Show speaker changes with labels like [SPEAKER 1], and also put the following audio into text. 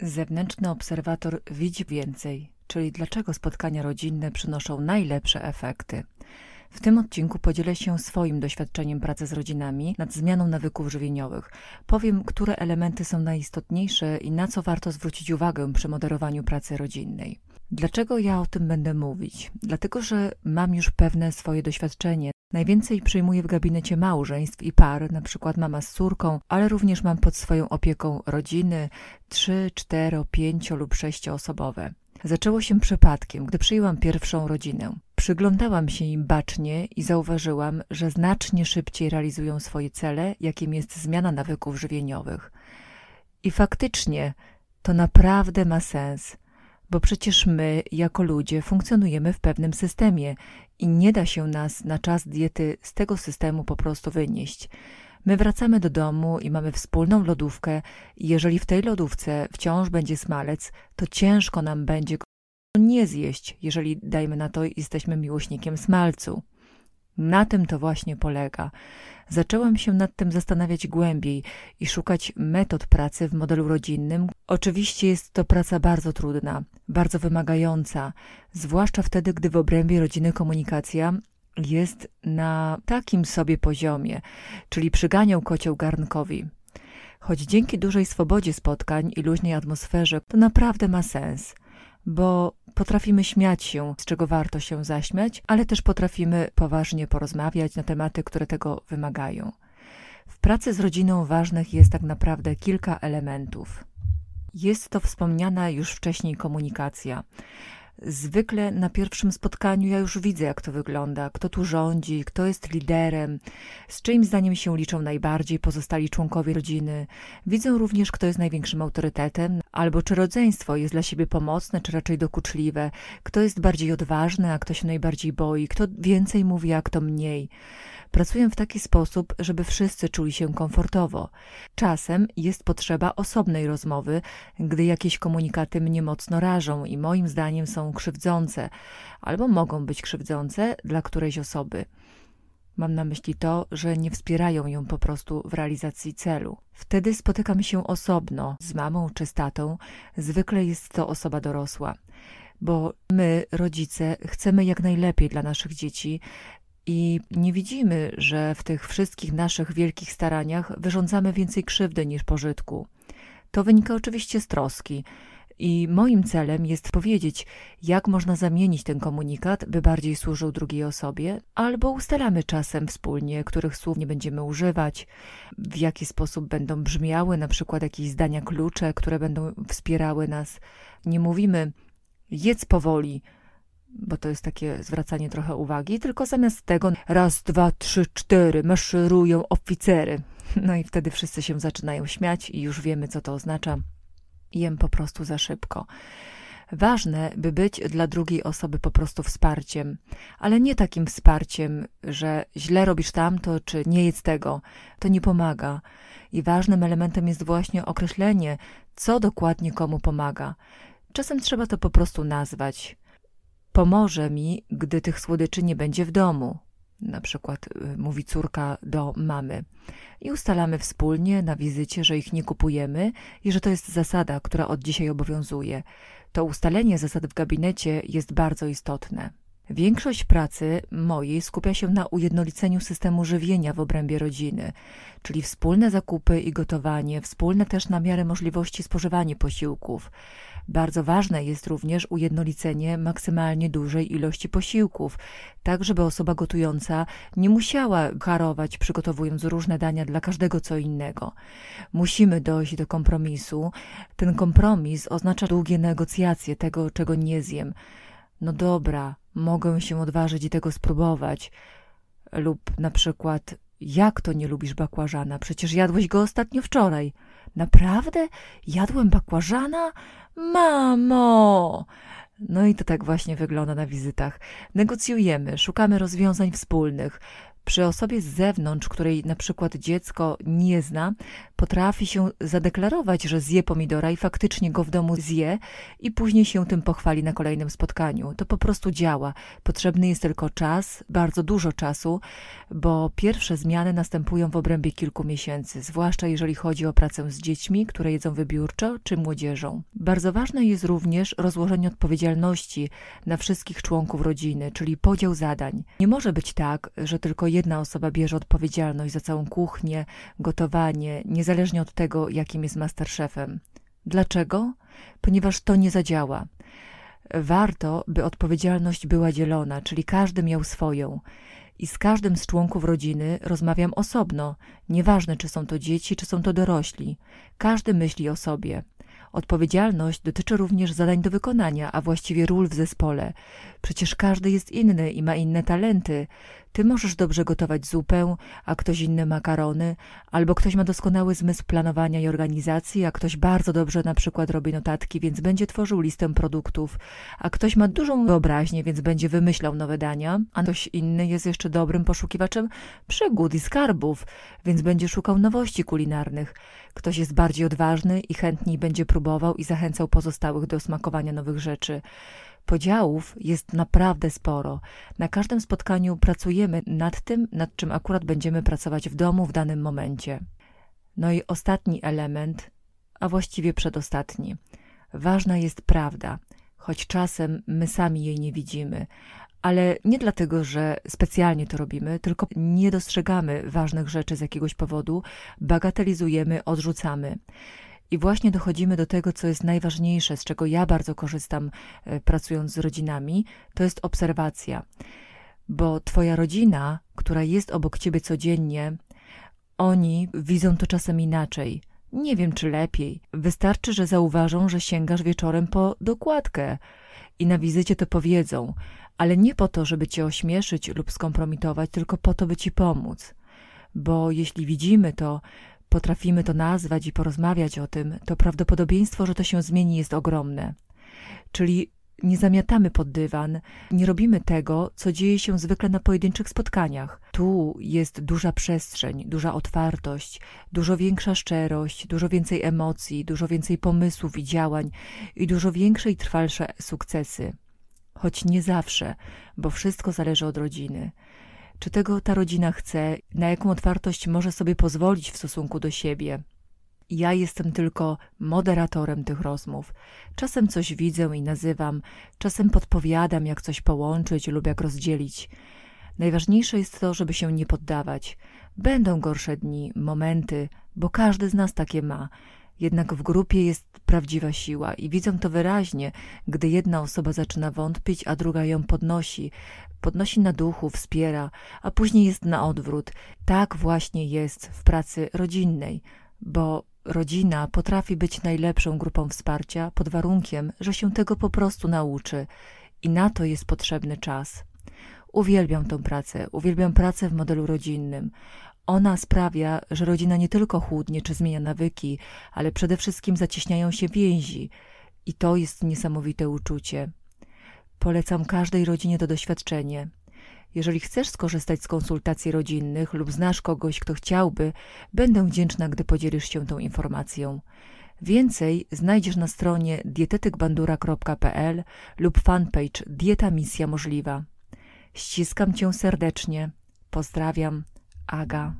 [SPEAKER 1] Zewnętrzny obserwator widzi więcej, czyli dlaczego spotkania rodzinne przynoszą najlepsze efekty. W tym odcinku podzielę się swoim doświadczeniem pracy z rodzinami nad zmianą nawyków żywieniowych. Powiem, które elementy są najistotniejsze i na co warto zwrócić uwagę przy moderowaniu pracy rodzinnej. Dlaczego ja o tym będę mówić? Dlatego, że mam już pewne swoje doświadczenie. Najwięcej przyjmuję w gabinecie małżeństw i par, na przykład mama z córką, ale również mam pod swoją opieką rodziny 3, 4, 5 lub 6 osobowe. Zaczęło się przypadkiem, gdy przyjęłam pierwszą rodzinę. Przyglądałam się im bacznie i zauważyłam, że znacznie szybciej realizują swoje cele, jakim jest zmiana nawyków żywieniowych. I faktycznie to naprawdę ma sens, bo przecież my, jako ludzie, funkcjonujemy w pewnym systemie i nie da się nas na czas diety z tego systemu po prostu wynieść. My wracamy do domu i mamy wspólną lodówkę i jeżeli w tej lodówce wciąż będzie smalec, to ciężko nam będzie go nie zjeść, jeżeli dajmy na to jesteśmy miłośnikiem smalcu. Na tym to właśnie polega. Zaczęłam się nad tym zastanawiać głębiej i szukać metod pracy w modelu rodzinnym. Oczywiście jest to praca bardzo trudna, bardzo wymagająca, zwłaszcza wtedy, gdy w obrębie rodziny komunikacja jest na takim sobie poziomie, czyli przyganiał kocioł garnkowi. Choć dzięki dużej swobodzie spotkań i luźnej atmosferze to naprawdę ma sens, bo potrafimy śmiać się, z czego warto się zaśmiać, ale też potrafimy poważnie porozmawiać na tematy, które tego wymagają. W pracy z rodziną ważnych jest tak naprawdę kilka elementów. Jest to wspomniana już wcześniej komunikacja. Zwykle na pierwszym spotkaniu ja już widzę, jak to wygląda, kto tu rządzi, kto jest liderem, z czyim zdaniem się liczą najbardziej pozostali członkowie rodziny. Widzę również, kto jest największym autorytetem, albo czy rodzeństwo jest dla siebie pomocne, czy raczej dokuczliwe, kto jest bardziej odważny, a kto się najbardziej boi, kto więcej mówi, a kto mniej. Pracuję w taki sposób, żeby wszyscy czuli się komfortowo. Czasem jest potrzeba osobnej rozmowy, gdy jakieś komunikaty mnie mocno rażą i moim zdaniem są krzywdzące, albo mogą być krzywdzące dla którejś osoby. Mam na myśli to, że nie wspierają ją po prostu w realizacji celu. Wtedy spotykam się osobno z mamą czy z tatą. Zwykle jest to osoba dorosła bo my, rodzice, chcemy jak najlepiej dla naszych dzieci i nie widzimy, że w tych wszystkich naszych wielkich staraniach wyrządzamy więcej krzywdy niż pożytku. To wynika oczywiście z troski. I moim celem jest powiedzieć, jak można zamienić ten komunikat, by bardziej służył drugiej osobie, albo ustalamy czasem wspólnie, których słów nie będziemy używać, w jaki sposób będą brzmiały, na przykład jakieś zdania klucze, które będą wspierały nas. Nie mówimy jedz powoli, bo to jest takie zwracanie trochę uwagi, tylko zamiast tego raz, dwa, trzy, cztery maszerują oficery. No i wtedy wszyscy się zaczynają śmiać i już wiemy, co to oznacza. Jem po prostu za szybko. Ważne, by być dla drugiej osoby po prostu wsparciem, ale nie takim wsparciem, że źle robisz tamto, czy nie jest tego. To nie pomaga. I ważnym elementem jest właśnie określenie, co dokładnie komu pomaga. Czasem trzeba to po prostu nazwać. Pomoże mi, gdy tych słodyczy nie będzie w domu. Na przykład y, mówi córka do mamy. I ustalamy wspólnie na wizycie, że ich nie kupujemy i że to jest zasada, która od dzisiaj obowiązuje. To ustalenie zasad w gabinecie jest bardzo istotne. Większość pracy mojej skupia się na ujednoliceniu systemu żywienia w obrębie rodziny, czyli wspólne zakupy i gotowanie, wspólne też na miarę możliwości spożywanie posiłków. Bardzo ważne jest również ujednolicenie maksymalnie dużej ilości posiłków, tak żeby osoba gotująca nie musiała karować przygotowując różne dania dla każdego co innego. Musimy dojść do kompromisu. Ten kompromis oznacza długie negocjacje tego, czego nie zjem. No dobra, mogę się odważyć i tego spróbować. Lub na przykład, jak to nie lubisz bakłażana? Przecież jadłeś go ostatnio wczoraj. Naprawdę? Jadłem bakłażana? Mamo! No i to tak właśnie wygląda na wizytach. Negocjujemy, szukamy rozwiązań wspólnych. Przy osobie z zewnątrz, której na przykład dziecko nie zna, potrafi się zadeklarować, że zje pomidora i faktycznie go w domu zje i później się tym pochwali na kolejnym spotkaniu. To po prostu działa. Potrzebny jest tylko czas, bardzo dużo czasu, bo pierwsze zmiany następują w obrębie kilku miesięcy, zwłaszcza jeżeli chodzi o pracę z dziećmi, które jedzą wybiórczo, czy młodzieżą. Bardzo ważne jest również rozłożenie odpowiedzialności na wszystkich członków rodziny, czyli podział zadań. Nie może być tak, że tylko jedna osoba bierze odpowiedzialność za całą kuchnię, gotowanie, niezależnie od tego, jakim jest masterchefem. Dlaczego? Ponieważ to nie zadziała. Warto, by odpowiedzialność była dzielona, czyli każdy miał swoją. I z każdym z członków rodziny rozmawiam osobno, nieważne czy są to dzieci, czy są to dorośli. Każdy myśli o sobie. Odpowiedzialność dotyczy również zadań do wykonania, a właściwie ról w zespole. Przecież każdy jest inny i ma inne talenty. Ty możesz dobrze gotować zupę, a ktoś inny makarony, albo ktoś ma doskonały zmysł planowania i organizacji, a ktoś bardzo dobrze na przykład robi notatki, więc będzie tworzył listę produktów, a ktoś ma dużą wyobraźnię, więc będzie wymyślał nowe dania, a ktoś inny jest jeszcze dobrym poszukiwaczem przygód i skarbów, więc będzie szukał nowości kulinarnych. Ktoś jest bardziej odważny i chętniej będzie próbował i zachęcał pozostałych do smakowania nowych rzeczy. Podziałów jest naprawdę sporo. Na każdym spotkaniu pracujemy nad tym, nad czym akurat będziemy pracować w domu w danym momencie. No i ostatni element, a właściwie przedostatni. Ważna jest prawda, choć czasem my sami jej nie widzimy, ale nie dlatego, że specjalnie to robimy, tylko nie dostrzegamy ważnych rzeczy z jakiegoś powodu, bagatelizujemy, odrzucamy. I właśnie dochodzimy do tego, co jest najważniejsze, z czego ja bardzo korzystam e, pracując z rodzinami, to jest obserwacja. Bo twoja rodzina, która jest obok ciebie codziennie, oni widzą to czasem inaczej. Nie wiem, czy lepiej. Wystarczy, że zauważą, że sięgasz wieczorem po dokładkę i na wizycie to powiedzą, ale nie po to, żeby cię ośmieszyć lub skompromitować, tylko po to, by ci pomóc. Bo jeśli widzimy to, potrafimy to nazwać i porozmawiać o tym, to prawdopodobieństwo, że to się zmieni, jest ogromne. Czyli nie zamiatamy pod dywan, nie robimy tego, co dzieje się zwykle na pojedynczych spotkaniach. Tu jest duża przestrzeń, duża otwartość, dużo większa szczerość, dużo więcej emocji, dużo więcej pomysłów i działań i dużo większe i trwalsze sukcesy. Choć nie zawsze, bo wszystko zależy od rodziny czy tego ta rodzina chce, na jaką otwartość może sobie pozwolić w stosunku do siebie. Ja jestem tylko moderatorem tych rozmów. Czasem coś widzę i nazywam, czasem podpowiadam, jak coś połączyć lub jak rozdzielić. Najważniejsze jest to, żeby się nie poddawać. Będą gorsze dni, momenty, bo każdy z nas takie ma. Jednak w grupie jest prawdziwa siła i widzę to wyraźnie, gdy jedna osoba zaczyna wątpić, a druga ją podnosi, podnosi na duchu, wspiera, a później jest na odwrót. Tak właśnie jest w pracy rodzinnej, bo rodzina potrafi być najlepszą grupą wsparcia pod warunkiem, że się tego po prostu nauczy i na to jest potrzebny czas. Uwielbiam tę pracę, uwielbiam pracę w modelu rodzinnym. Ona sprawia, że rodzina nie tylko chłodnie czy zmienia nawyki, ale przede wszystkim zacieśniają się więzi. I to jest niesamowite uczucie. Polecam każdej rodzinie to doświadczenie. Jeżeli chcesz skorzystać z konsultacji rodzinnych lub znasz kogoś, kto chciałby, będę wdzięczna, gdy podzielisz się tą informacją. Więcej znajdziesz na stronie dietetykbandura.pl lub fanpage Dieta Misja Możliwa. Ściskam Cię serdecznie. Pozdrawiam. Aga.